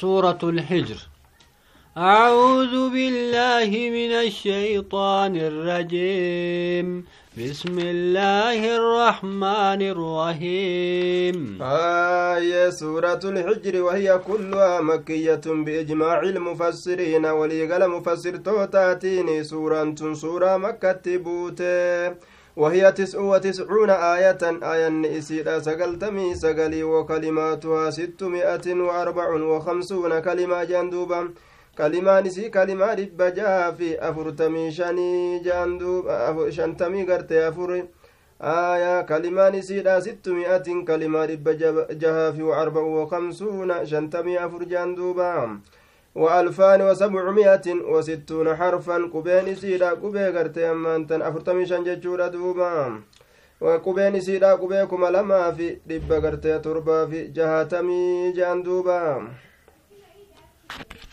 سورة الحجر. أعوذ بالله من الشيطان الرجيم. بسم الله الرحمن الرحيم. آية سورة الحجر وهي كلها مكية بإجماع المفسرين وليقل مفسر توتاتيني سورة سورة مكة بوته وهي تسع وتسعون آية آية إسيرا سقلتمي سقلي وكلماتها ستمائة وأربع وخمسون كلمة جندوبا dhibba jaha fi afurtamii shanii jaan duuba shantamii gartee afur aya kalimaan isiidha sittu mi'atin kalimaa dhibba jaha fi arba'u wakamsuuna shantamii afur jaan duuba وألفان وسبعمائة وستون حرفا. قبين سيدا قبي غرتي أمانتن أفرتمي شنججورا دوبا. وقبين سيدا قبيكم لما في دب غرتي تربا في جهاتمي جان دوبا. دوب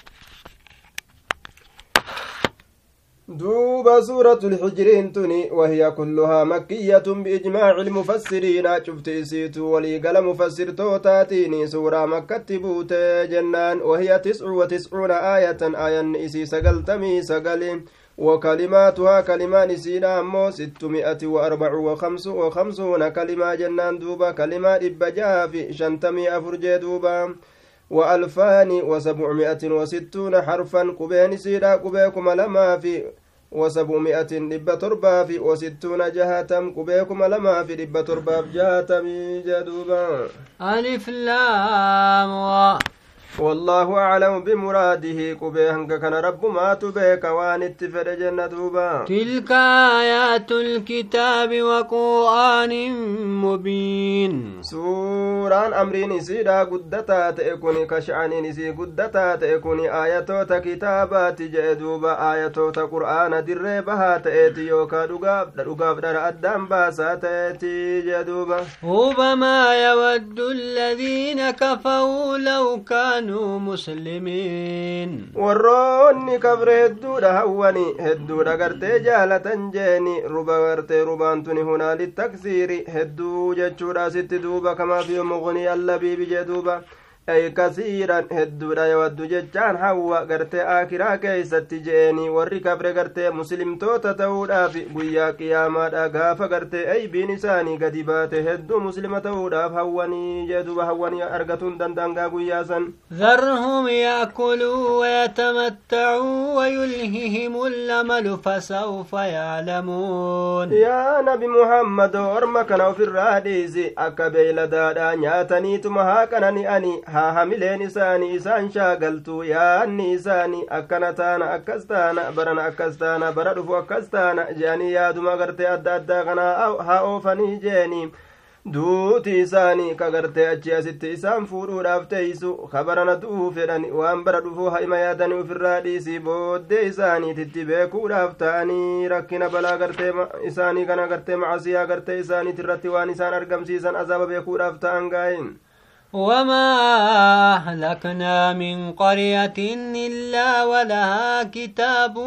سورة الحجر تني وهي كلها مكية بإجماع المفسرين. شفت إسيت ولي قال مفسر توتاتيني سورة مكة بوت جنان وهي تسع وتسعون آية. آية إسي سقلتمي سقل وكلماتها كلمان سينا أمو ستمائة وأربع وخمس وخمسون كلمة جنان دوبا كلمات إبجاها في شنتمي أفرجي دوبا. وألفان وسبعمائة وستون حرفا قبين سيدا قبيكم لما في وسبعمائة دب تربا في وستون جهاتم قبيكم لما في دب تربا جهاتم جدوبا. ألف لام والله أعلم بمراده كبيهنك كان رب ما تبيك وان اتفر جنة دوبا. تلك آيات الكتاب وقرآن مبين. سوران أمرين سيدا قدتا تأكوني كشعانين سي قدتا تأكوني آياتو كتابات جدوبا آياتو قرآن در بها تأتي يوكا دقاب دقاب در أدام باسا تأتي جدوبا ربما يود الذين كفروا لو كانوا كانوا مسلمين. وروني كبر هدودا هواني هدودا قرتي جالة جاني ربا قرتي ربا انتوني هنا للتكسير هدو جتشورا ست كما في مغني اللبيب جدوبا. Ay kasiiran hedduudha yawaddu jechaan hawwa gartee aakiraa keeysatti je'eni warri kabre gartee muslimtoota ta'uudhaaf guyyaa qiyaamaadha gaafa gartee aybiin isaanii gadi baate hedduu muslima ta'uudhaaf hawwanii jeduba hawwanii argatuun danda'angaa guyyaa san ذرهم يأكلوا ويتمتعوا ويلههم الأمل فسوف يعلمون يا نبي محمد أرمك في الراديس أكا بيلدادا نياتني تمها كنني أني haa hamileen isaanii isaan shaagaltu yaanni isaanii akkana taana akkas taana barana akkas taana bara dhufu akkas taana je'anii yaaduma gartee adda addaa kanaa haa oofanii jeeni duuti isaanii ka gartee achi asitti isaan fuudhuudhaaf teeysu kabarana du'uu fedhan waan bara dhufuu ha'ima yaadanii ufirraa dhiisii booddee isaaniititti beekuudhaaf ta'anii rakkina balaa gartee isaanii kana gartee macasiyaa gartee isaaniit irratti waan isaan argamsiisan azaaba beekuudhaaf ta'an gaa'in وما أهلكنا من قرية إلا ولها كتاب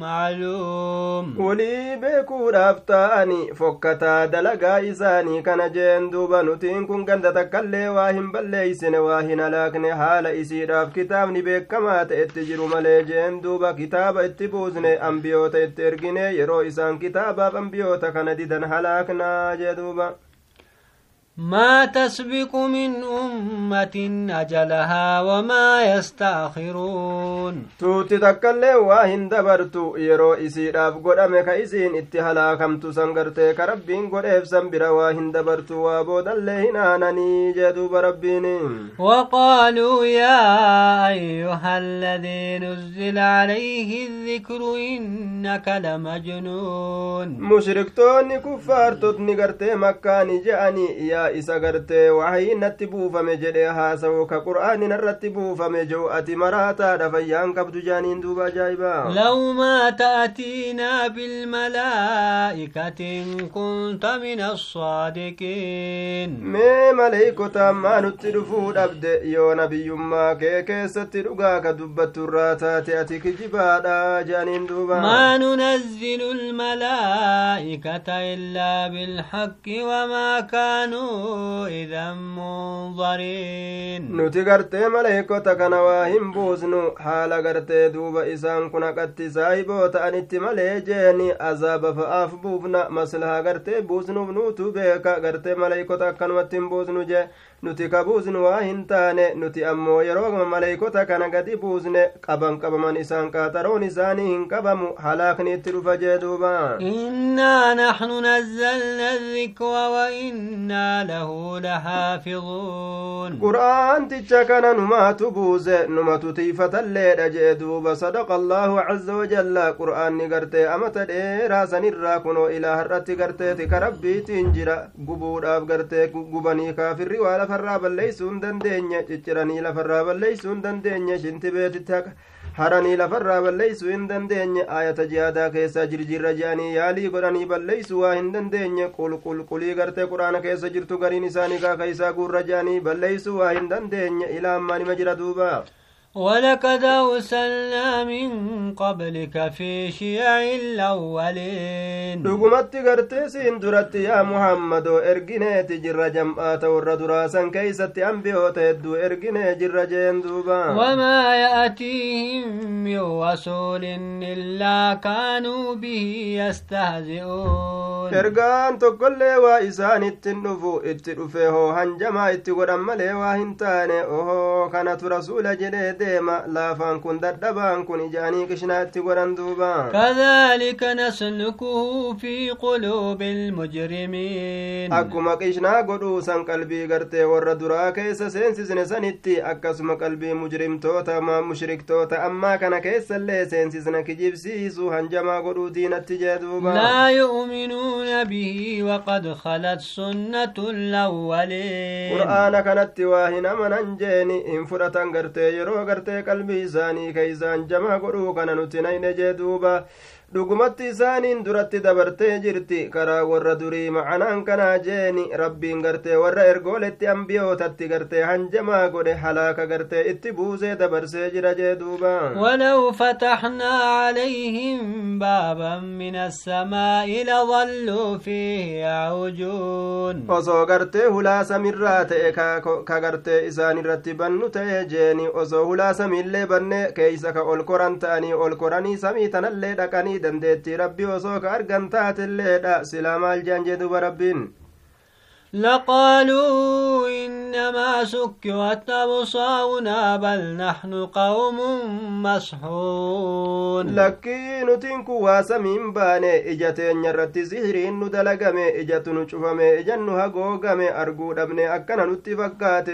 معلوم. ولي بيكو رافتاني فكتا دلقا إساني كان جين دوبا نتين كن قند تكالي واهن بليسن واهن لكن حال إسيراف كتاب نبيك كما تأتجر ملي جين دوبا كتاب اتبوزن أنبيوت اترقني يرو إسان كتابا أنبيوت كان ديدن هلاكنا جدوبا ما تسبق من أمة أجلها وما يستأخرون. توتي تكالي واهن دبرتو يرو إسيراف قدام كيسين اتهلا كم تسنغرتي كربين إفسن برا واهن دبرتو وابود اللهن آنني جدو بربين. وقالوا يا أيها الذي نزل عليه الذكر إنك لمجنون. مشركتون كفار تدني قرتي مكاني جاني يا isa gartee wahayiin natti buufame jedhee haasawo ka qur'aani narratti buufame jehu ati maraataadha fayyaan qabdu jaaniin duuba ajaa'iba. Law ta'atiinaa bilmalaa'ikati in kunta min assaadiqiin mee maleeykota ammaa nutti dhufuu dhabde yoo nabiyyummaa kee keessatti dhugaa ka dubbatturraa taate ati kijibaadha jaaniin duuba. Maa nunazzilu almalaa'ikata illaa bilhaqqi wamaa kaanuu إذا منظرين kana waa hin buusnu haala gartee duuba isaan kun haqatti saahiboo ta'anitti malee jeeni azaaba fa'aaf buufna maslahaa gartee buusnuuf nuutu beeka gartee maleeykota akkanumatti hin buusnu jee nuti ka buusnu waa hin taane nuti ammoo yeroo maleeykota kana gadi buusne qaban qabaman isaan qaaxaroon isaanii hin qabamu halaakni itti dhufa jee duuba innaa naxnu nazzalna الذikra وإنا له لحافظون qur'aanticha kana numaatu buuse numatu tiifatalleedha jee duuba sadaqa allaahu caza wajalla qur'aanni gartee amata dheeraa sanirraa kunoo ilaa har'atti garteeti ka rabbiitiin jira gubuudhaaf gartee gubanii kaafirri waa lafarraa balleeysuu hin dandeenye cicciranii lafarraa balleeysuu hin dandeenye shinti beetitti haqa haranii lafarraa balleeysuu hin dandeenye ayata jihaadaa keessaa jirjirra je'anii yaalii godhanii balleeysuu waa hin dandeenye qulqulqulii gartee quraana keessa jirtu gariin isaanii kaaka guurra je'anii balleeysuu waa hin dandeenye ilaa ammaa nima jira duubaa ولقد أرسلنا من قبلك في شيع الأولين. لقمت قرتيس اندرت يا محمد ارقيني تجر جمعات ورد راسا كيست انبيه تهدو ارقيني جر جندوبا وما يأتيهم من رسول إلا كانوا به يستهزئون. ارقان تقل لوا إسان التنفو اتنفه هنجما اتقرم لوا هنتان اوه كانت رسول جليد deema laafaan kun dadhabaan kun ijaanii qishnaatti godhan duuba kadhalika naslukuhu fi quluubi ilmujrimiin akkuma qishnaa godhuusan qalbii gartee warra duraa keessa seensisne sanitti akkasuma qalbii mujrimtoota mushriktoota ammaa kana keessallee seensisna kijibsiisu hanjamaa godhuu diinatti jee duuba laa yu'minuuna bihi waqad khalat sunnatu lawwaliin qur'aana kanatti waa hin amanan jeeni hin fudhatan gartee yeroo gartee qalbii isaanii keeysaan jamaa godhuu kana nuti nayne jee duuba dhugumatti isaaniin duratti dabartee jirti karaa warra durii macanaan kanaa jeeni rabbiin gartee warra ergooletti ambiyootatti gartee hanjamaa godhe halaaka gartee itti buusee dabarsee jira jee duuba ولو فتحنا عليهم بابا من السماء لظلوا فيه يعوجون osoo gartee hulaa samirraa ta'e ka gartee isaan irratti bannu ta'e jeeni osoo hulaa samiillee banne keeysa ka ol koran ta'anii ol koranii samii tanallee dhaqanii dandeettii rabbii osoo ka argan taatilleedha silaa maal jean jee duba rabbiin لقالوا إنما سكرت أبصارنا بل نحن قوم مسحورون lakkii nutiin kun waa samiin baane ija teenya irratti sihiriin nu dalagame ijatu nu cufame ijan nu hagoogame arguu dhabne akkana nutti fakkaate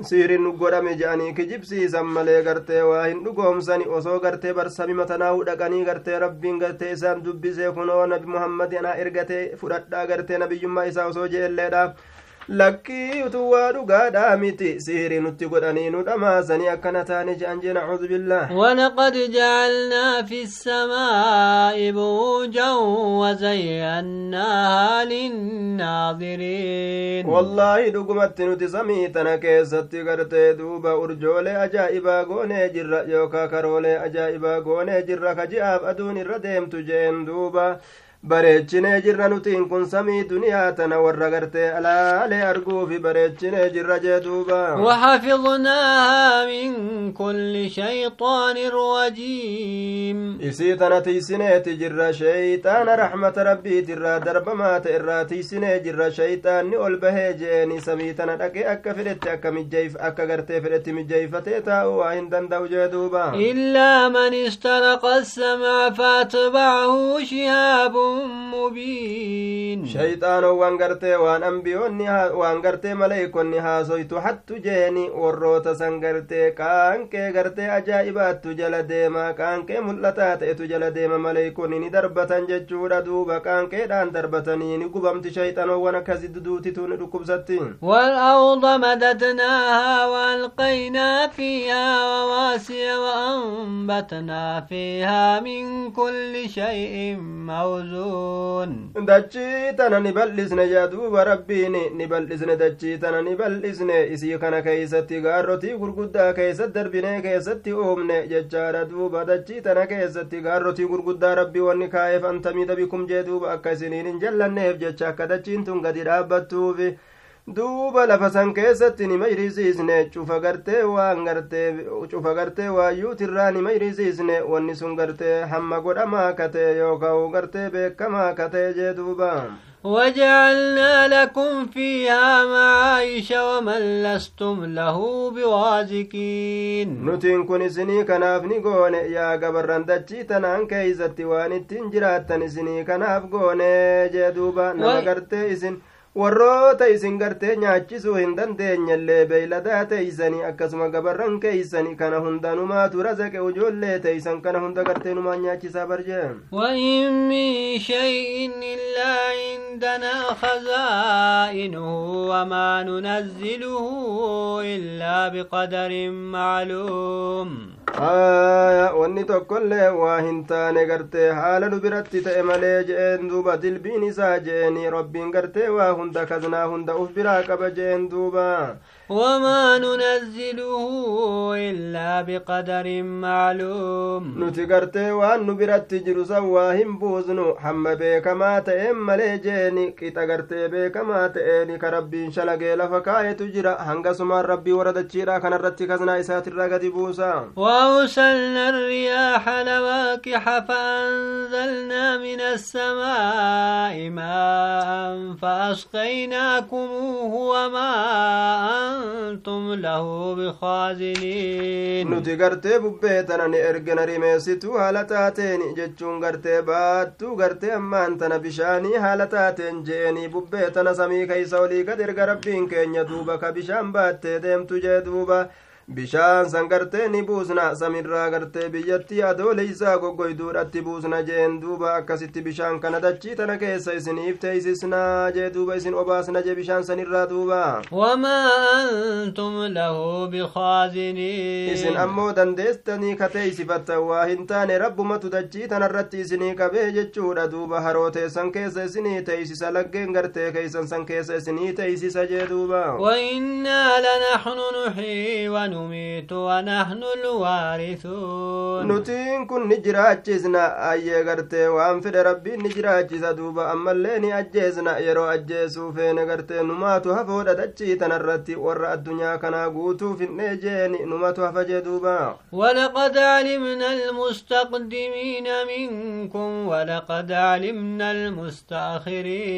siiriin nu godhame je'anii kijibsiisan malee gartee waa hin dhugoomsani. Osoo gartee barsami matanaa'u dhaqanii gartee rabbiin gartee isaan dubbisee kunoo nabi anaa ergatee fudhadhaa gartee nabiyyummaa isaa osoo jeelleedhaaf lakkii utuu waa dhugaadhaa miti sihirii nutti godhanii nu dhamaasanii akkana taane je'an jee nacuudu billah ولقد جعلنا في السماء بروجا وزيناها للناظرين wallaahi dhugumatti nuti samii tana keessatti gartee duuba urjoolee ajaa'ibaa goonee jirra yookaa karoolee ajaa'ibaa goonee jirra ka ji'aaf aduun irra deemtu jeen duuba bareechinee jirra nutiin kun samii duniyaa tana warra gartee alaalee arguufi bareechinee jirra jee duuba وحفظناها من كل شيطان رجيم isii tana tiisineeti jirra sheeyxaana raxmata rabbiitirraa darbamaa ta irraa tiisinee jirra sheeyxaanni ol bahee jeeni samii tana dhaqe akka fedhetti akka mijjeeyf akka gartee fedhetti mijjeeyfatee taa'u waa hin danda'u jee duuba إلا من استرق السمع فاتبعه شهاب مبين shayxaanowwan gartee waan ambiyoonni waan gartee maleeykonni haasoytu hattu jeeni warroota san gartee qaanqee gartee ajaa'ibaattu jala deema qaanqee mul'ataa ta'etu jala deema maleeykonni ni darbatan jechuudha duuba qaanqeedhaan darbatanii ni gubamti shayxaanowwan akkasi duduutitu ni dhukkubsatti والأرض مددناها وألقينا فيها رواسي وأنبتنا فيها من كل شيء موزون bal'isne dachii tana ni bal'isne isii kana keeysatti gaarrotii gurguddaa keessatti darbinee keessatti uumne jechaadha duuba dachii tana keessatti gaarrotii gurguddaa rabbii wanni kaa'eef antamida bikum jee duuba akka isiniin hin jallanneef jecha akka dachiin tun gadi dhaabbattuufi duuba lafa san keessatti nima irisiisne cufa gartee waan gartee cufa gartee waayyuutirraa nima irisiisne wanni sun gartee hamma godhamaa katee yookaan gartee beekamaa katee jee duuba وجعلنا لكم فيها معايش ومن لستم له بوازكين nutiin kun isinii kanaaf ni goone yaa gabarran dachii tanaan keeysatti waan ittiin jiraattan isinii kanaaf goone jee warroota isin gartee nyaachisuu hin dandeenyellee beeyladaa teeysanii akkasuma gabarran keeysani kana hundanumaatu razaqe ujoollee teeysan kana hunda gartee numaan nyaachisaa barjee وإن من شيء إلا عندنا خزائنه وما ننزله إلا بقدر معلوم aya wanni tokkollee waa hin taane gartee haala nu biratti ta'e malee je'een duuba dilbiin isaa je'eni rabbiin gartee waa hunda kaznaa hunda uf biraa qaba je'een duuba. وما ننزله إلا بقدر معلوم. نتقرتي وأن نبرت تجرس واهم بوزنو. حم بيك ما تأم مليجيني كي تقرتي بيك ما تأني كربي إن شلقي لفكاية تجرى هنقص ما ربي ورد تشيرا. كان الرد تكزنا إسات الرقد بوسا. وأوسلنا الرياح لواكح فأنزلنا من السماء ماء فأسقيناكموه وما أن أنتم له بخازنين bubbee tana ni ergina rimeessituu haala taateen jechuun gartee baattuu gartee ammaan tana bishaanii haala taateen je'anii bubbee tana samii keeysa olii gad erga rabbiin keenya duuba ka bishaan san gartee ni buusna samirraa gartee biyyattii adooleysaa goggoyduudhatti buusna jeen duuba akkasitti bishaan kana dachii tana keessa isiniif teeysisnaa jee duuba isin obaasna jee bishaan sanirraa duuba وما أنتم له بخازنين isin ammoo dandeestanii ka teeysifattan waa hin taane rabbumatu dachii tanarratti isinii qabee jechuudha duuba haroo teessan keessa isinii teeysisa laggeen gartee keeysan san keessa isinii teeysisa jee duuba وإنا لنحن نحيي نميت ونحن الوارثون. نتين كن نجرا جزنا اي غرت وان في ربي نجرا جزا دوبا. أما لين اجزنا يرو اجزو في نغرت نمات هفود دچي تنرت ور الدنيا كنا غوتو في نجين نمات هفج دوبا. ولقد علمنا المستقدمين منكم ولقد علمنا المستأخرين.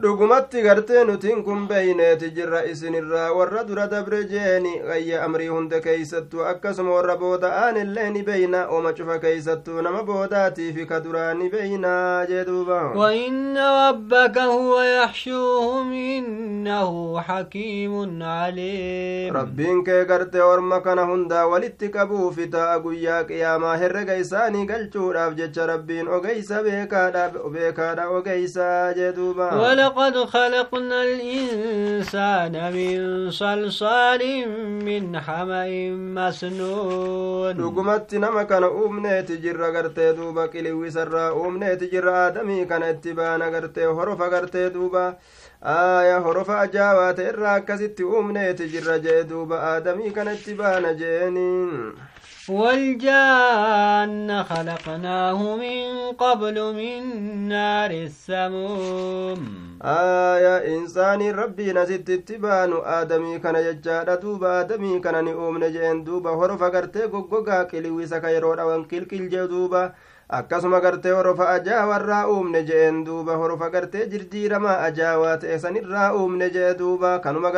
دوغمت غرت نتين كن بينت جرا اسن الرا ور در دبرجين غي amrii hunda keeysattuu akkasuma warra booda'aan illee ni beeyna oma cufa keeysattuu nama boodaatiifi ka duraa ni beeynaa jee duuba وإن ربك هو يحشوهم إنه حكيم عليم rabbiin kee gartee orma kana hundaa walitti qabuufi ta'a guyyaa qiyaamaa herrega isaanii galchuudhaaf jecha rabbiin ogeysa beekaadha ogeysaa jee duuba ولقد خلقنا الإنسان من صلصال من حمأ مسنون dhugumatti nama kana uumneeti jirra gartee duuba qiliwwisarraa uumneeti jirra aadamii kana itti baana gartee horofa gartee duuba aaya horofa ajaa'ibaa ta'e irraa akkasitti uumneeti jirra jee duuba aadamii kana itti baana jeeniin والجان خلقناه من قبل من نار السموم asitti itti baanu aadamii kana jechaadha duuba aadamii kana ni uumne jeen duuba horofa gartee goggogaa qiliwwisa ka yeroo dhawan kilkil jee duuba akkasuma gartee horofa ajaawarraa uumne jeen duuba horofa gartee jirjiiramaa ajaawaa ta'e sanirraa uumne jee duuba kanuma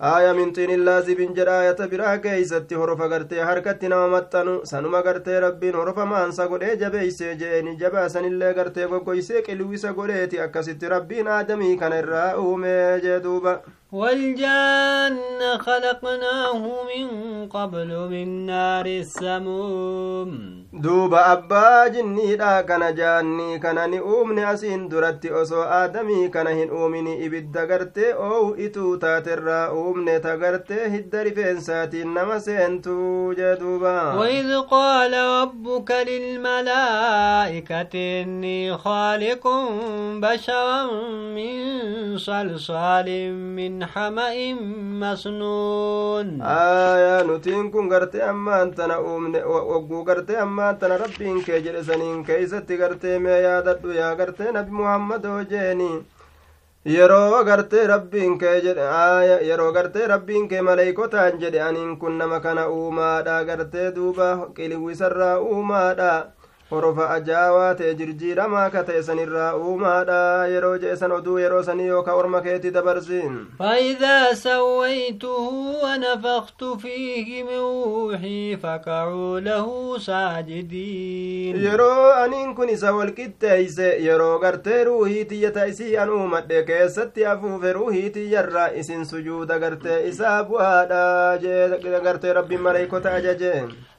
aaya minxiin laazibin jedha ayata biraa keeysatti horofa gartee harkatti nama maxxanu sanuma gartee rabbiin horofa maansa godhee jabeeysee jeeni jabaa sanillee gartee goggoysee qilwisa godheeti akkasitti rabbiin aadamii kana irraa uume jee duuba والجان خلقناه من قبل من نار السموم. دوب أبا جني دا كان جاني كان نؤمن أسين درت أسو آدمي كان هن أؤمن إبد دقرت أو إتو تاتر أؤمن تقرت هدر فنسات إنما سنتو جدوبا وإذ قال ربك للملائكة إني خالق بشرا من صلصال من حمأ مسنون آية نتين كن غرتي أما أنت نؤمن وقو غرتي أما أنت ربين كي جلسنين كيستي غرتي ما يادد يا غرتي نبي محمد وجيني yeroo gartee rabbiin kee jedhe aaya yeroo gartee rabbiin kee maleeykotaan jedhe aniin kun nama kana uumaadha gartee duuba qiliwisarraa uumaadha horofa ajaawaa ta'e jirjiiramaa ka ta'e sanirraa uumaadha yeroo je'esan oduu yeroo sanii yookaa orma keetti dabarsin فإذا سويته ونفخت فيه من روحي فقعوا له ساجدين yeroo aniin kun isa walqixxeeyse yeroo gartee ruuhii tiyyata isii an uumadhe keessatti afuufe ruuhii tiyyarra isin sujuuda gartee isaa bu'aadha jee gartee rabbiin maleeykota ajaje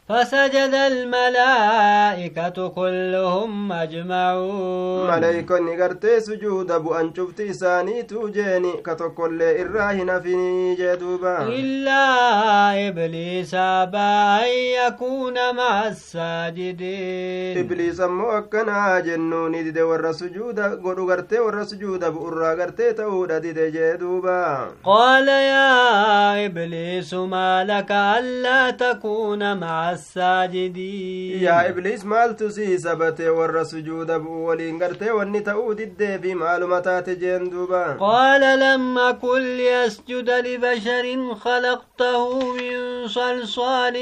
فسجد الملائكة كلهم أجمعون. ملائكة نقرت سجود أبو أن شفت ساني توجيني كتقول الراهن في جدوبا إلا إبليس أبى أن يكون مع الساجدين. إبليس موكنا جنون ديد ور سجود قلو قرت ور سجود أبو أرى قرت تود ديد جدوبا قال يا إبليس ما لك ألا تكون مع الساجدين. يا إبليس مال تسي سبت والرسجود بولين قرت واني تأود الدبي مال متى تجين قال لما كل يسجد لبشر خلقته من صلصال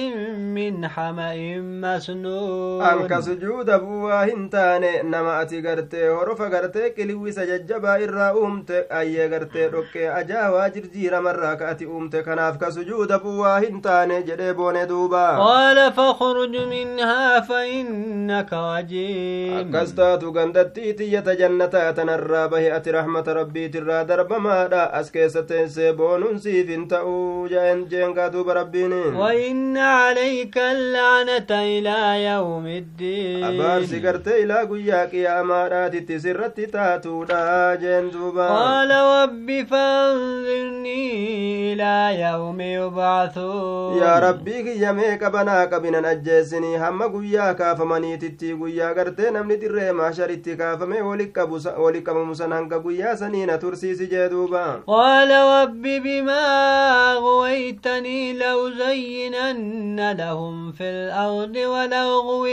من حمأ مسنون. أنك سجود بواه انتاني نما أتي قرت ورف قرت كلوي سججبا إرى أمت. أي قرت ركي أجا واجر جير مراك أتي أمت. كناف كسجود بواه انتاني جدي بوني دوبا. قال فاخرج منها فإنك رجيم أكستات غندتيت يتجنتا تنرى به أتي رحمة ربي ترى درب ما أسكيسة سيبون سيفن تأوجا انجين قدوب ربين وإن عليك اللعنة إلى يوم الدين. أبار سيكرت إلى قياك يا مارات تسرت تاتو دا. جندوبا قال ربي فانظرني إلى يوم يبعثون. يا ربي يميك بناك qabinan ajjeessinii hamma guyyaa kaafamaniititti guyyaa gartee namni dirree maasharitti kaafamee wali qabamu san hanga guyyaa saniina tursiisi jee duuba قال رب بما أغويتني لأزينن لهم في الأرض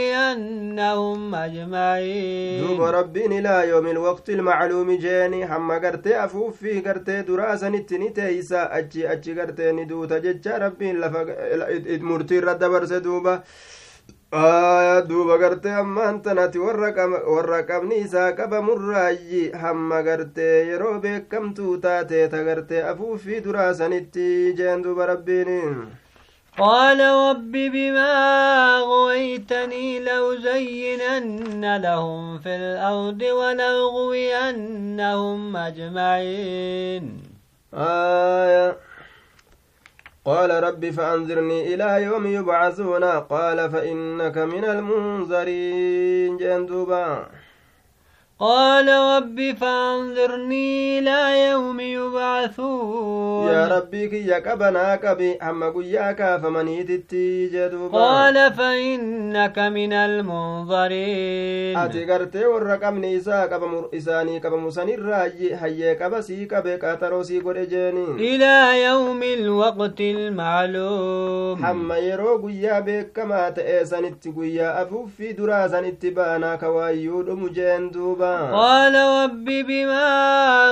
ولأغوينهم أجمعين duuba rabbiin ilaa yoomi lwaqti ilmacluumi jeeni hamma gartee afuuffii gartee duraa sanitti ni teeysa achi achi gartee ni duuta jecha rabbiin lafa murtii irra dabarse duuba aya duuba gartee ammaan tanati warra qabni isaa qabamurraayyi hamma gartee yeroo beekamtuu taate ta gartee afuuffii duraa sanitti jeen duuba rabbiin قال رب بما أغويتني لأزينن لهم في الأرض ولأغوينهم أجمعين آية قال رب فأنذرني إلى يوم يبعثون. قال فإنك من المنذرين. جندوبا قال رب فانظرني إلى يوم يبعثون. يا ربي كي يكبنا كبي اما قياك فمن يتتي قال فإنك من المنظرين. أتي قرتي ورقم نيسا كبا مرئساني كبا مسني الراجي هيا كبا سي كبا كاترو سي إلى يوم الوقت المعلوم. اما يرو قيا بك كما تأسان اتقيا افو في درازان اتبانا كوايو دمجين دوبان قال رب بما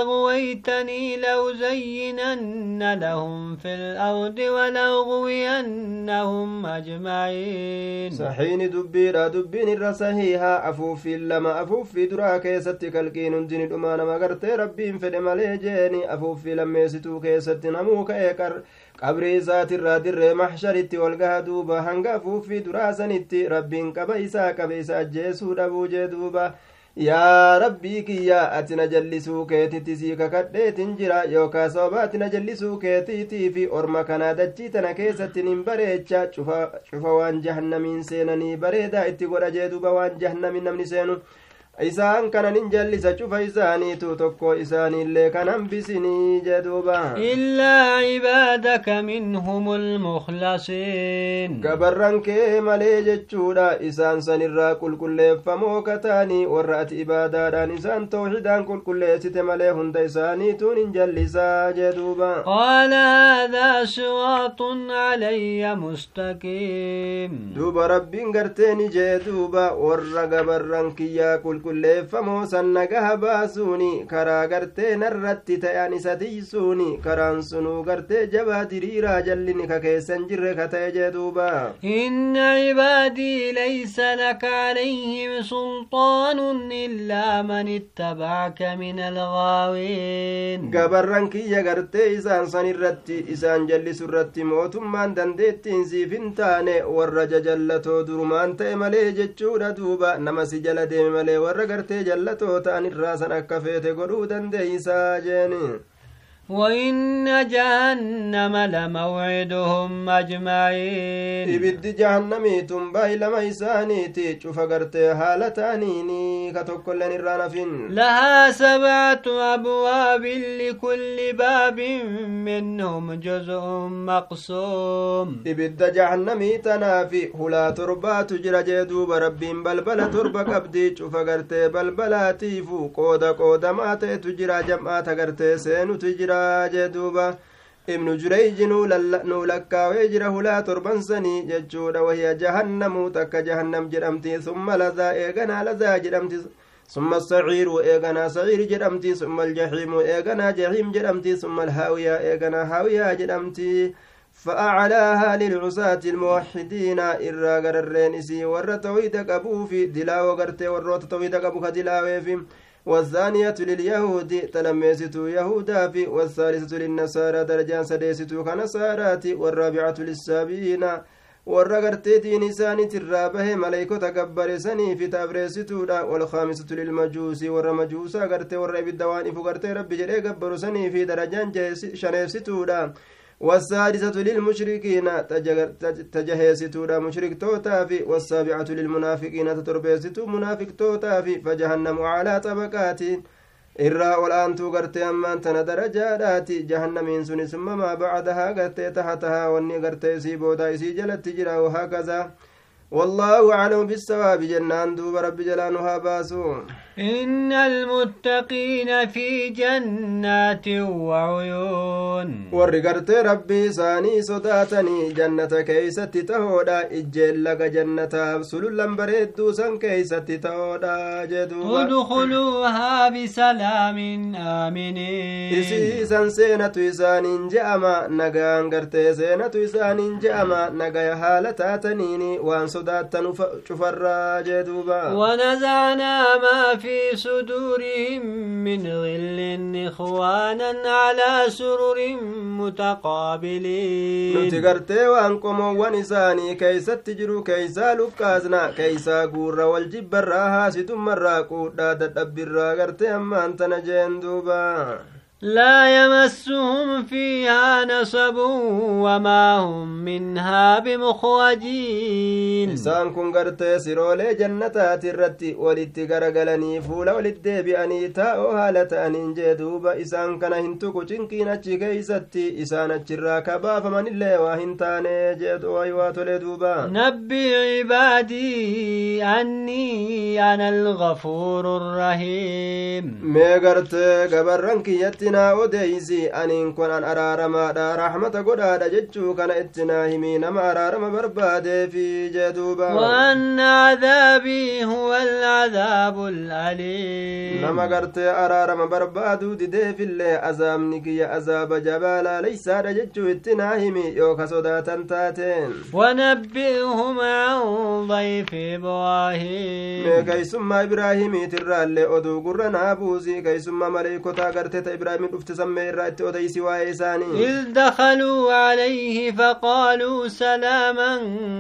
أغويتني لأزينن لهم في الأرض ولأغوينهم أجمعين saxiini dubbiidha dubbiin irra sahiihaa afuuffiin lama afuuffii duraa keessatti kalqiin hundini dhumaa nama gartee rabbiin fedhe malee jeeni afuuffii lammeessituu keessatti namuu ka'ee qabrii isaatirraa dirree maxsharitti walgaha duuba hanga afuuffii duraa sanitti rabbiin qaba isaa qabe isa ajjeesuu dhabuu jee duuba yaa rabbii kiyya ati na jallisuu keetitti sii kakadheetin jira yookaa sababa ati na jallisuu keetiitii fi orma kanaa dachii tana keessatti nin bareecha cufa waan jahannamiin seenanii bareedaa itti godha jee duba waan jahannamiin namni seenu isaan kanan hin jallisa cufa isaaniitu tokko isaaniillee kan hambisinii jeduuba illaa cibaadaka minhum lmukhlasiin gabarran kee malee jechuudha isaan sanirraa qulqulleeffamoo kataanii warra ati ibaadaadhaan isaan tawxidaan qulqulleessite malee hunda isaaniituun hin jallisaa jeduuba qaala haadaa siraaxun calayya mustaqiim duuba rabbiin garteeni jee duuba warra gabarran kiyyaa qulqulleeffame qulqulleeffamoo san nagaha baasuuni karaa gartee narratti ta'an isa tiysuuni karaan sunuu gartee jabaa diriiraa jallini ka keessan jirre ka ta'e jee duuba inna cibaadii laysa laka calayhim sulxaanun illaa man ittabacaka min algaawiin gabarran kiyya gartee isaan san irratti isaan jallisu irratti mootummaan dandeettiin siif hin taane warra jajallatoo durumaan ta'e malee jechuudha duuba nama si jala deeme malee warra gartee jallatoo ta'an irraa san akka feete godhuu dandeeysaa jeeni وإن جهنم لموعدهم أجمعين. إبد جهنم تنبأ إلى ميساني تشوف قرتي هالة لها سبعة أبواب لكل باب منهم جزء مقسوم. إبد جهنم تنافي هلا تربا تجرى جدو بربين بلبلة تربا قبدي تشوف قرتي بلبلة تيفو قودا قودا ما تجرى جمعة قرتي سينو تجرى jira jee duuba. Ibnu jureyji nuu lakkaawee jira hulaa torban sanii jechuudha. Wahiya jahannamuu takka jahannam jedhamti summa lazaa eeganaa lazaa jedhamti ثم السعير إيغنا سعير جدمتي ثم الجحيم إيغنا جحيم جدمتي ثم الهاوية إيغنا هاوية جدمتي فأعلاها للعصاة الموحدين إرى غررين إسي ور تويد قبو في دلاو غرتي وروت تويد قبو كدلاو في والثانية لليهود تلميستو يهودا في والثالثة للنصارى درجان سديستو كنصارات والرابعة isaaniit irraa bahe maleeykota gabbare sanii fi tabreessituudha walkaamisatu lilmajuusii warra majuusaa gartee warra ibidda waan ifu gartee rabbi jedhee gabbaru sanii fi darajaan shaneefsituudha والسادسة للمشركين تجهيستودا مشرك توتا في والسابعة للمنافقين تتربيستو منافق توتا في فجهنم على طبقات aantuu gartee ammaan tana darajaadhaati jahannamiin suni summa maa bacdahaa gartee tahatahaa wanni gartee isii boodaa isii jalatti jira wahaakazaa والله أعلم بالصواب جنان دوب رب جلانها باسو إن المتقين في جنات وعيون. ورقرت ربي ساني صداتني جنة كيست تهودا إجيل لك جنة سلولا بريد دوسا كيست تهودا جدوبا. ادخلوها بسلام آمنين. isiisan seenatu isaaniin je'ama nagaan gartee seenatu isaaniin je'ama nagaya haala taataniini waan sodaattan cufarraa jee duuba ونزعنا ما في صدورهم من غل إخوانا على سرر متقابلين nuti gartee waan qomoowwan isaanii keeysatti jiru keeysaa lukkaasna keeysaa guurra wal jibbarraa haasitummarraa quudhaa dadhabbirraa gartee ammaan tana jeen duuba لا يمسهم فيها نصب وما هم منها بمخرجين إنسان كن قرت يسيرو لجنة ترتي ولدت قرقلني فولا ولدت بأني تاؤها لتأني جدوب إنسان كان هنتوك تنكينا تجيزتي إنسان تجرى كبا فمن اللي وهنتاني جد ويوات أيوة لدوبا نبي عبادي أني أنا الغفور الرحيم. مي قرت قبر رنكي يتي naa odeeysi aniin kun an araaramaadha rahmata godhaadha jechuu kana itti naa himii nama araarama barbaadeefi jee duuba وأن عذابي هو العذاب الأليم nama gartee araarama barbaaduu dideefillee azaabni kiyya azaaba jabaalaa leysaadha jechuu itti naa himi yoo ka sodaatan taateen ونبئهم عن ضيف mee إبراهيم keeysummaa ibraahimiitirraallee oduu gurra naa buusii maleeykotaa gartee ta ibraahim مريم dhufte sammee irraa itti odeysi waa'ee isaanii إذ دخلوا عليه فقالوا سلاما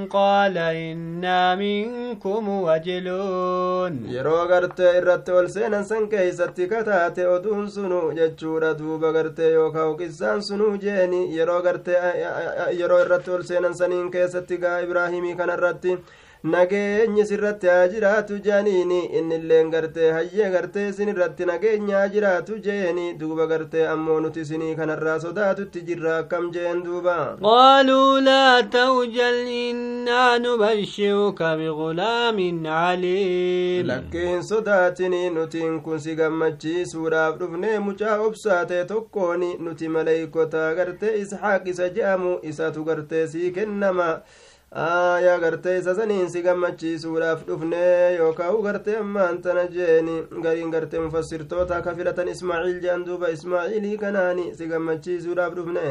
قال إنا منكم وجلون yeroo gartee irratti ol seenan san keeysatti kataate oduun sunu jechuudha duuba gartee yookaa qissaan sunuu jeeni yeroo gartee yeroo irratti ol seenan saniin keessatti gaa ibraahimii kanarratti nageenyi sirratti haa jiraatu jeaniini innilleen gartee hayyee gartee isin irratti nageenya haa jiraatu jeeni duuba gartee ammoo nuti isinii kanarraa sodaatutti jirra akkam jeen duuba قالوا لا توجل إنا نبشرك بغلام عليم lakkii hin sodaatini nutiin kun si gammachiisuudhaaf dhufnee mucaa obsaate tokkooni nuti maleeykotaa gartee isxaaq isa je'amu isatu gartee sii kennama aayaa gartee isa saniin si gammachiisuudhaaf dhufne yookaan gartee ammaan tana jeeni gariin gartee mufassirtoota akka filatan ismaaciil jean duuba ismaaciilii kanaani si gammachiisuudhaaf dhufne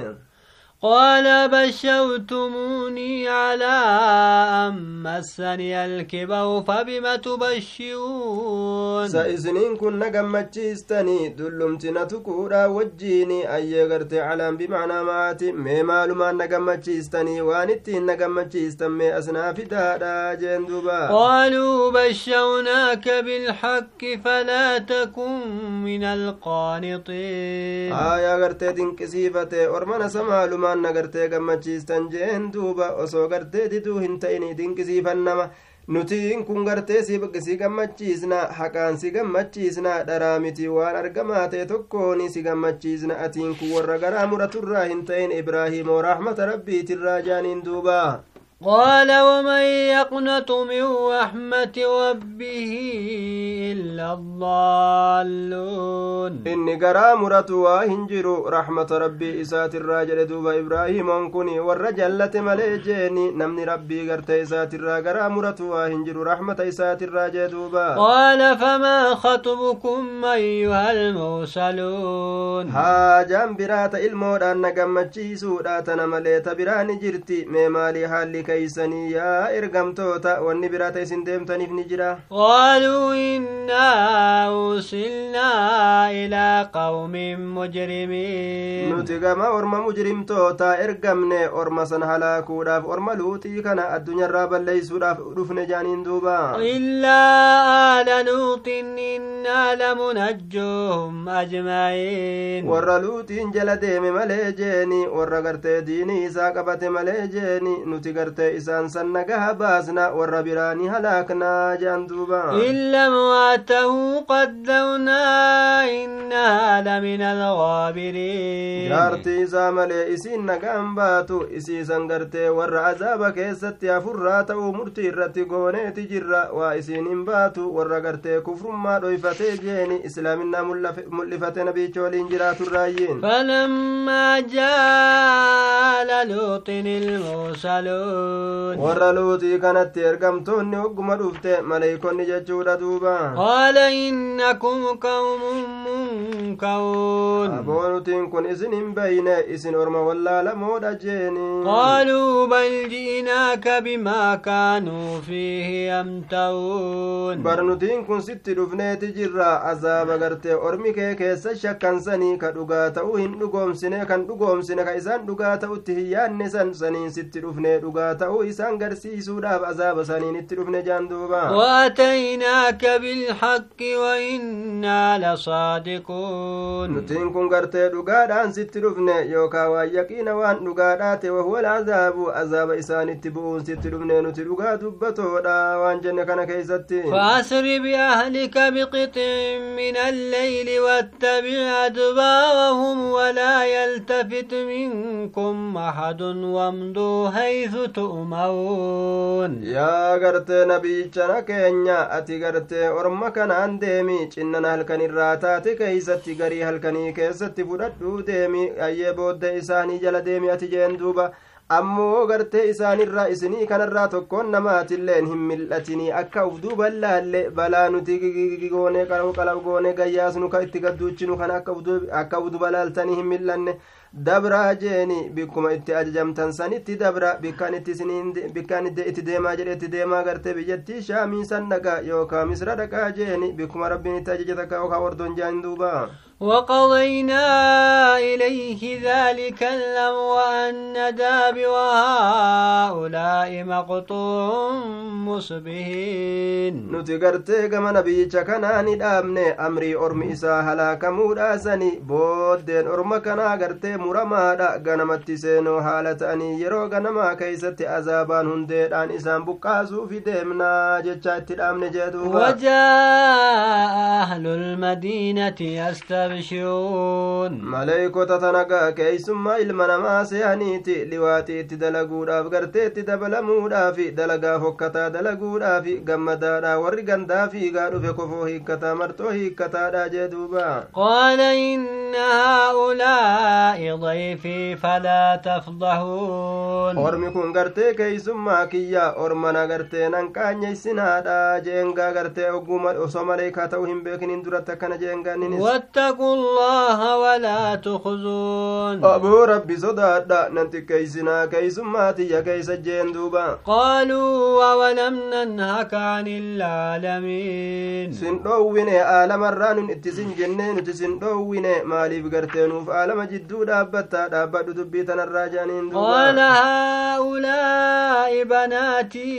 قال بشوتموني على أما مسني الكبر فبما تبشرون؟ سإذنين كن نقم مجيستني دلم تنتكورا وجيني أي غرت علام بمعنى مات مي معلوم أن نقم مجيستني وانتين نقم مجيستن مي أسنا في دارا جندوبا. قالوا بشوناك بالحق فلا تكن من القانطين. آيا غرت دين كسيفة أرمان سمعلمان na gartee gammachiistan jeen duuba osoo gartee diduu hin ta'ini dinqisiifannama nutiin kun gartee si gammachiisna haqaan si gammachiisna dharaa miti waan argamaa ta'e tokkoon si gammachiisna atiin kun warra garaa muraturraa hin ta'in ibraahimoo raaxmata rabbiitirraa jaaniin duuba قال ومن يقنط من رحمة ربه إلا الضالون. إن قرى مرت وهنجر رحمة ربي إسات الراجل دوب إبراهيم أنكني والرجل التي مليجيني. نمني ربي قرت إسات الراجل مرت وهنجر رحمة إسات الراجل دوب. قال فما خطبكم أيها المرسلون؟ ها جنب رات المور أنك مجيسو رات نمليت براني جرتي. ممالي حالك keeysanii yaa ergamtoota wanni biraata isin deemtaniif ni jira قالوا إنا أرسلنا إلى قوم مجرمين nuti gama orma mujrimtoota ergamne orma san halaakuudhaaf orma luuxii kana addunyaarraa balleeysuudhaaf dhufne jaaniin duuba إلا آل لوط إنا لمنجوهم أجمعين warra luuxiin jala deeme malee jeeni warra gartee diinii isaa qabate malee jeeni nuti gartee isaan san nagaha baasna warra biraanii halaaknaa jean duuba إلا امرأته قدرنا إنها لمن الغابرين jaartii isaa malee isiin nagaan baatu isiisan gartee warra azaaba keessatti hafurraa ta'uu murtii irratti gooneeti jirra waa isiin hin baatu warra gartee kufrummaa dhoyfatee jeeni islaaminaa mul'ifate nabicha waliin jiraaturraayyiin فلما جاء لوط المرسلون warra luuxii kanatti ergamtoonni hogguma dhufte maleeykonni jechuudha duuba. Qaala innakum qawmun munkawun aboonutiin kun isin hin bayne isin orma wallaalamoodha jeeni. Qaaluu bal ji'inaaka bimaa kaanuu fiihi yamta'uun barnutiin kun sitti dhufneeti jirra azaaba gartee ormi kee keessa shakkansanii ka dhugaa ta'u hin dhugoomsine kan dhugoomsine ka isaan dhugaa ta'utti hin yaanne san saniin sitti dhufnee dhugaa ta'uu isaan garsiisuudhaaf azaaba saniin itti dhufne jaan duuba وأتيناك بالحق وإنا لصادقون nutiin kun gartee dhugaadhaan sitti dhufne yookaa waan yaqiina waan dhugaadhaate wahuwa alcazaabu azaaba isaanitti bu'uun sitti dhufne nuti dhugaa dubbatoodha waan jenne kana keeysatti فأسر بأهلك بقطع من الليل واتبع أدبارهم ولا يلتفت منكم أحد وامضوا حيث تؤمرون yaa gartee nabiichana keenya ati gartee orma kanaan deemi cinnana halkan irraa taate keeysatti garii halkanii keessatti fudhadhuu deemi ayyee booddee isaanii jala deemi ati jeen duuba ammoo gartee isaanirraa isinii kanarraa tokkoon namaatilleen hin mil'atinii akka uf duuban laalle balaa nuti goone qalab goone gayyaasnu ka itti gadduuchinu kan akka uf duba laaltanii hin mil'anne dabra bikkaan itti isiniin bikkaan itti deemaa jedhe itti deemaa gartee biyyattii shaamii san dhaqa yookaa misra dhaqaa jeeni bikkuma rabbiin itti ajaje takka yookaa ordoon jaan duuba وقضينا إليه ذلك الأمر أن داب هؤلاء مقطوع مصبهين نتي قرتي كما نبي كنا ندامن أمري أرمي هلا كمودا سني بودين أرمى كنا قرتي مرمى دا غنم تسينو حالة أني يرو غنم كيست أزابان هندي دان إسان بقاسو في ديمنا جتشات الأمن جدو وجاء أهل المدينة يستبع يستبشرون maleeykota tanagaa keeysummaa ilma namaa seehaniiti liwaaxii itti dalaguudhaaf gartee itti dabalamuudhaaf dalagaa fokkataa dalaguudhaaf gammadaadha warri gandaa fiigaa dhufe kofoo hiikkataa marxoo hiikkataadha jee duuba قال إن هؤلاء ضيفي فلا تفضحون ormi kun gartee keeysummaa kiyya ormana gartee nan qaanyeysinaadha jeengaa gartee ogguma osoo maleekaa ta'uu hin beekinin duratti akkana jeengaanninis واتقوا الله ولا تخزون sodaadha nan xiqqeeysinaa keeysummaa tiyya keeysa jeen duuba قالوا أولم ننهك عن العالمين jennee nuti sin dhoowwine maaliif gartee nuuf aalama jidduu dhaabbattaa dhaabbadhu dubbii tanarraa jedhaniin قال هؤلاء بناتي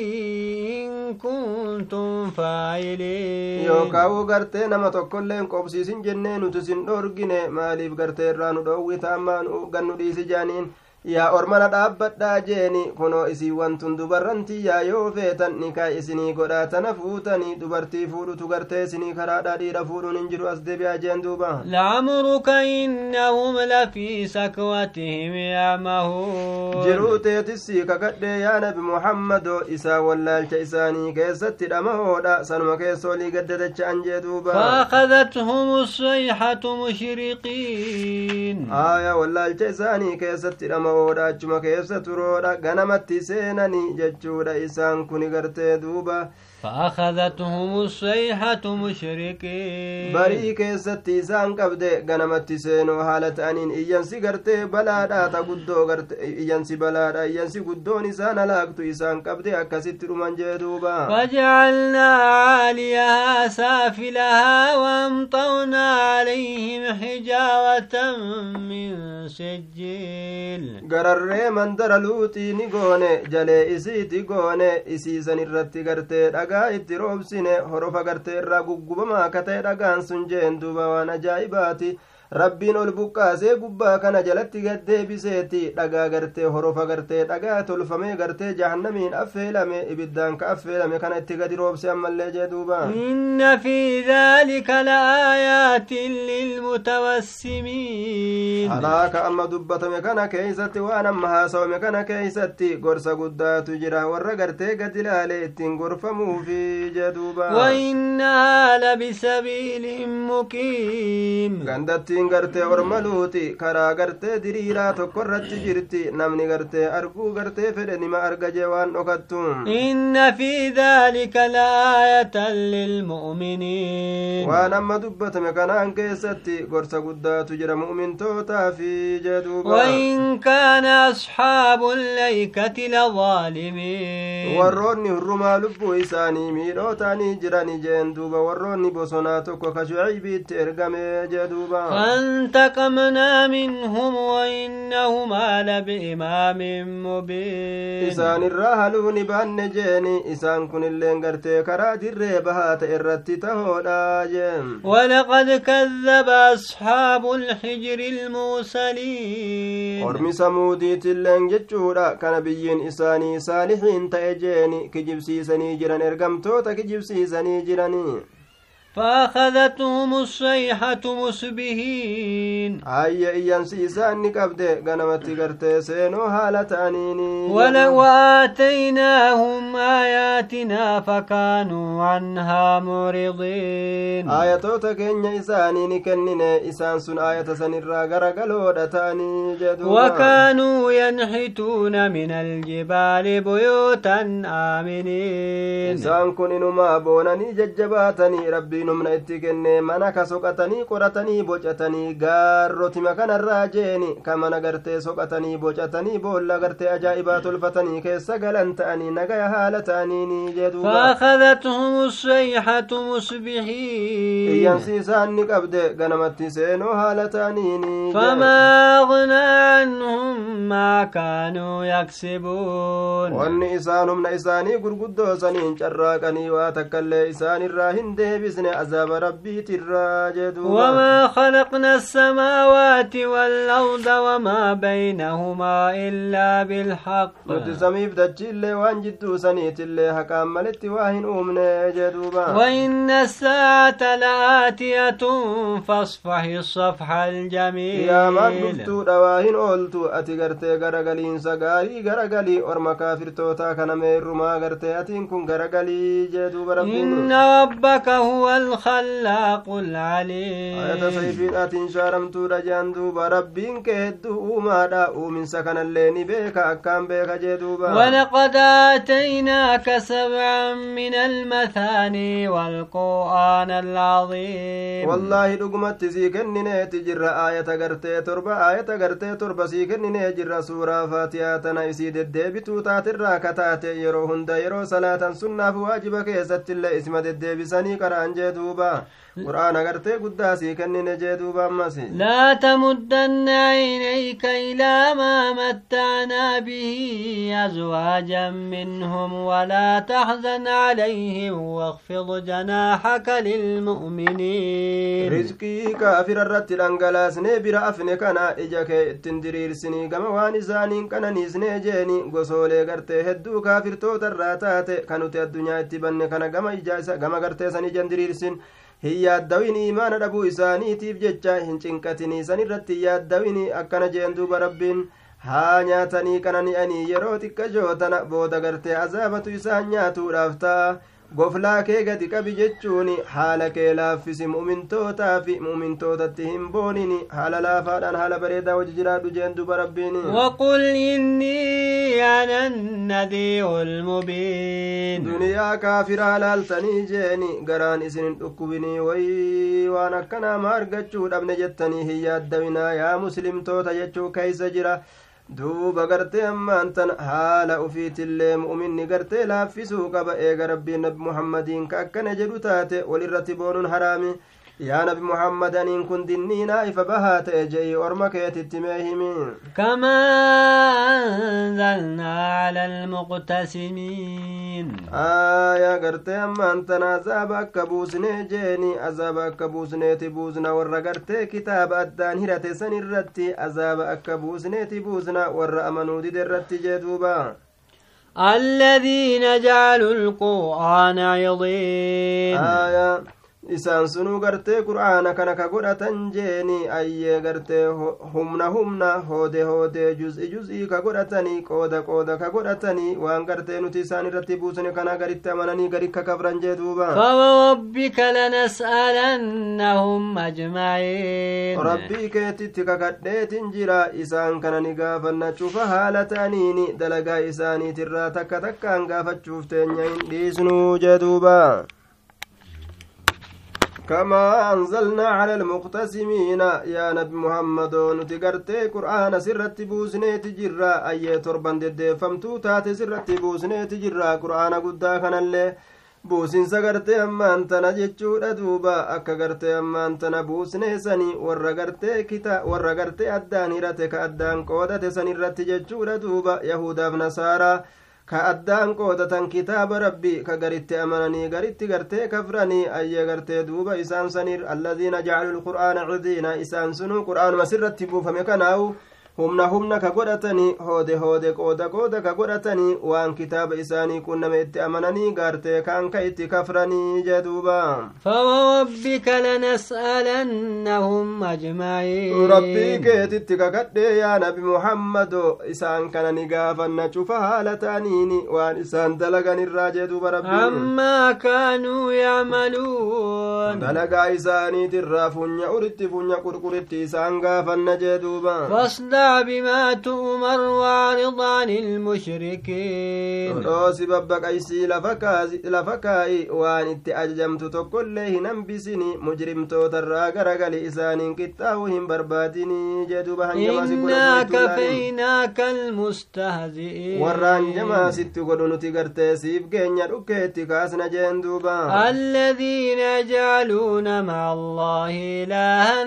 إن كنتم فاعلين yookaawuu gartee nama tokkollee hin qobsiisin jennee nuti sin dhorgine maaliif gartee irraa nu dhoowwita ammaa nu gannu dhiisi jedhaniin yaa ormana dhaabbadhaa jeeni kunoo isii wantun dubarrantiyyaa yoo feetan nikaa isinii godhaa tana fuutanii dubartii fuudhutu gartee isinii karaadhaa dhiira fuudhuun hin jiru as deebi'aa jeen duuba لعمرك إنهم لفي سكوتهم يعمهون jiruu teetissii kakadhee yaa nabi muhammadoo isaa wallaalcha isaanii keessatti dhamahoodha sanuma keessoolii gaddadacha'an jee duuba فأخذتهم الصيحة مشرقين aaya wallaalcha isaanii keessatti dhamahoodha achuma keessa turoodha ganamatti seenanii jechuudha isaan kuni gartee duuba فأخذتهم الصيحة مشركين بريك ستي زان قبد غنم التسين وحالة أنين إيان سيغرت بلادا تقدو غرت إيان سي بلادا إيان سي قدون إسان لاغت إسان قبد أكسي من جدوبا فجعلنا عاليها سافلها وامطونا عليهم حجاوة من سجيل غرر من درلوتي نيغوني جلي إسي تيغوني إسي سنرتي غرت dhagaa itti roobsine horofa gartee irraa guggubamaa akka ta'e dhagaan sun jeen duuba waan ajaa'ibaati rabbiin ol buqqaasee gubbaa kana jalatti gaddeebiseeti dhagaa gartee horofa gartee dhagaa tolfamee gartee jahannamiin affeelame ibiddaan ka affeelame kana itti gadi roobse ammallee jee duuba إن في ذلك لآيات للمتوسمين halaaka amma dubbatame kana keeysatti waan amma haasawame kana keeysatti gorsa guddaatu jira warra gartee gad ilaale ittiin gorfamuufi jee duuba وإنها لبسبيل مقيم gandattiin gartee orma luuti karaa gartee diriiraa tokko irratti jirti namni gartee arguu gartee fedhe nima arga jee waan dhokattu إن في ذلك لآية للمؤمنين waan amma dubbatame kanaan keessatti gorsa guddaatu jira mu'mintootaa fi jee duuba وإن كان أصحاب الأيكة لظالمين warroonni hurrumaa lubbuu isaanii miidhoo ta'anii jirani jeen duuba warroonni bosonaa tokko ka shucaybiitti ergame jee duuba فانتقمنا منهم وإنهما لبإمام مبين. إسان الرهلو بأن جيني إسان كن اللين قرتي كرات الريبها تئرت تهودا جيم ولقد كذب أصحاب الحجر الموسلين ورمي سمودي تلين جتشودا كان بيين إساني صالحين تأجيني كجبسي سني جيران إرقمتو تكجبسي سني جيراني فأخذتهم الصيحة مصبهين أي إيان سيسان نقبد غنمة سينو حالة ولو آتيناهم آياتنا فكانوا عنها معرضين. آية توتكين إساني نكنين إسان سن آية سنرى غرقلو دتاني وكانوا ينحتون من الجبال بيوتا آمنين. إسان كننما بونني ججباتني ربي humna itti kenne mana ka soqatanii qoratanii bocatanii gaarrotima kanarraa jeeni ka mana gartee soqatanii bocatanii boolla gartee ajaa'ibaa tolfatanii keessa galan ta'anii nagaya haala ta'aniini jedhuuba فأخذتهم الصيحة مصبحين iyyansi isaan ni qabde ganamatti seenoo haala ta'aniini فما أغنى عنهم ما كانوا يكسبون wanni isaan humna isaanii gurguddoo saniin carraaqanii waa takkaillee isaan irraa hin deebisne عذاب ربه تراجد وما خلقنا السماوات والأرض وما بينهما إلا بالحق. قد سميب تجل وانجد سنيت اللي حكام واهن أمنا جدوبا. وإن الساعة لآتية فاصفح الصفح الجميل. يا من قلت رواهن قلت أتي قرتي قرقلي سقاري ورما كافر توتا كان مير ما قرتي أتين كن قرقلي جدوبا إن ربك هو الخلاق العليم. آية سيف آت شارمت رجان دوبا رب ما داء من سكن اللين بيك أكام بيك جدوبا ولقد آتيناك سبعا من المثاني والقرآن العظيم. والله دقمت زيكن نيت جر آية غرتي تربة آية غرتي تربا آية زيكن نيت جر سورة فاتحة نيسيد الدبتو تاتر كتاتي يروهن ديرو صلاة سنة فواجبك يزت الله اسم الدبساني كران جيد duuba qur'aana gartee guddaa sii kennine jee duuba ammas لا تمدن عينيك إلى ما متعنا به أزواجا منهم ولا تحزن عليهم واخفض جناحك للمؤمنين rizqii kaafira irratti dhangalaasnee bira afne kana ija kee ittin diriirsinii gama waan isaaniin qananiisnee jeeni gosoolee gartee hedduu kaafirtoota irraa taate kan nuti addunyaa itti banne kana gama ija isa gama gartee san ijan diriirsin hin yaaddawin imaana dhabuu isaaniitiif jecha hin cinqatinii san irratti yaaddawin akkana jeen duuba rabbiin haa nyaatanii qanani'anii yeroo xiqqashoo tana booda gartee azaabatu isaan nyaatuudhaaf ta'a goflaa kee gadi qabi jechuun haala kee laaffisi mu'mintootaa fi mu'mintootatti hin boonini haala laafaadhaan haala bareedaa wajji jiraadhu jeen duba rabbiin وقل إني أنا النذير المبين duniyaa kaafiraa laaltanii jeeni garaan isin hin dhukkubinii wayii waan akkanaa ma argachuu dhabne jettanii hin yaaddawinaa yaa muslimtoota jechuu keeysa jira duuba gartee ammaan tan haala ufiitillee mu'minni gartee laaffisuu qaba eega rabbiin nabi muhammadiin ka akkana jedhu taate walirratti boonuun haraami yaa nabi muhammadaniin kun dinniinaa ifa bahaa ta'e je'i orma keetitti mee himi كما أنزلنا على المقتسمين aayaa gartee ammaan tan azaaba akka buusnee jeeni azaaba akka buusneeti buusna warra gartee kitaaba addaan hirate san irratti azaaba akka buusneeti buusna warra amanuu dide irratti jee duuba الذين جعلوا القرآن عضين aayaa isaan sunuu gartee qur'aana kana ka godhatan jeeni ayyee gartee humna humna hoode hoode juz'i juz'ii ka godhatanii qooda qooda ka godhatanii waan gartee nuti isaan irratti buusne kana garitti amananii gari kakabran jee duuba. Fawarabbika lanas'alannahum ajma'iin rabbii keetitti kakadheetin jira isaan kana ni gaafannachuufa haala ta'aniini dalagaa isaaniitirraa takka takkaan gaafachuuf teenya hin dhiisnuu jee duuba. كما أنزلنا على المقتسمين يا نبي محمد نتقرتي قرآن سرت بوسنيت جرا أي تربان دد فمتو تات سرت بوسنيت جرا قرآن قدا كان اللي buusinsa gartee ammaan tana jechuudha duuba akka gartee ammaan tana buusnee sani warra gartee kita warra gartee addaan hirate ka addaan qoodate san irratti jechuudha duuba yahudaaf nasaaraa ka addaan qoodatan kitaaba rabbi ka garitti amananii garitti gartee kafranii ayye gartee duuba isaan sanir alladiina jacaluu lqur'aana cidiina isaan sunuu qur'aanuma sirratti buufame kanaawu humna humna ka godhatanii hoode hoode qooda qooda ka godhatanii waan kitaaba isaanii kun itti amananii gaartee kaan ka itti kafranii jedhuuba fawwabbika lanas'alannahum ajma'iin. Rabbii keetitti kakadhee yaa nabi muhammadoo isaan kana ni gaafanna cufa haala ta'aniini waan isaan dalagan irraa jedhuuba rabbii. Ammaa kaanuu funya uritti funya qurquritti isaan gaafanna jedhuuba بما تؤمر واعرض عن المشركين. اوسي ببك أي سي لفكاي وان إنت اجمت نمبسني مجرم تو ترى غرغلي اذا كتاوهم برباديني جدو بهن جماسي كفيناك المستهزئين. وران جماسي تقولون تيغرتي سيف كينيا دوكيتي كاسنا جندوبا الذين يجعلون مع الله الها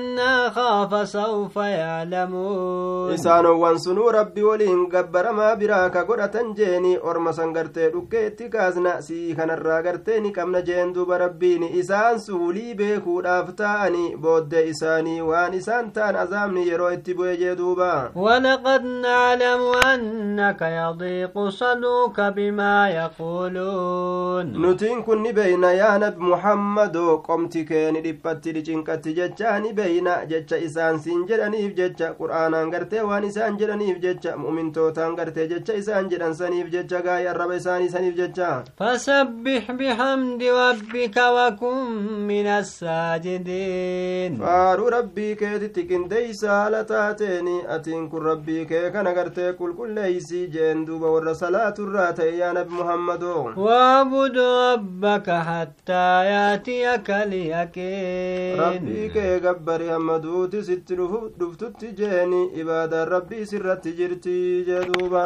خاف سوف يعلمون. isaanowwan sunuu rabbi waliin gabbaramaa biraa ka godhatan jeeni orma san gartee dhukkeetti kaasna sii kanarraa gartee ni qabna jeen duuba rabbiin isaan suulii beekuudhaaf ta'ani booddee isaanii waan isaan ta'an azaabni yeroo itti bu'e jee duuba ولقد نعلم أنك يضيق صدرك بما يقولون nutiin kun ni beeyna yaa nabi muhammadoo qomti kee ni dhiphatti dhicinqatti jechaa ni beeyna jecha isaan siin jedhaniif jecha qur'aanaan gartee waan isaan jedhaniif jecha mu'mintootaan gartee jecha isaan jedhan saniif jecha gaa'ii arraba isaanii saniif jecha فسبح بحمد ربك وكن من الساجدين faaruu rabbii keetitti qindeeysa haala taateeni atiin kun rabbii kee kana gartee qulqulleeysii jeen duuba warra salaaturraa ta'e yaa nabi muhammadoo واعبد ربك حتى ياتيك اليقين rabbii kee gabbari hamma duuti sitti dhuftutti jeeni ibaadaan rabbii sirratti jirti jee duuba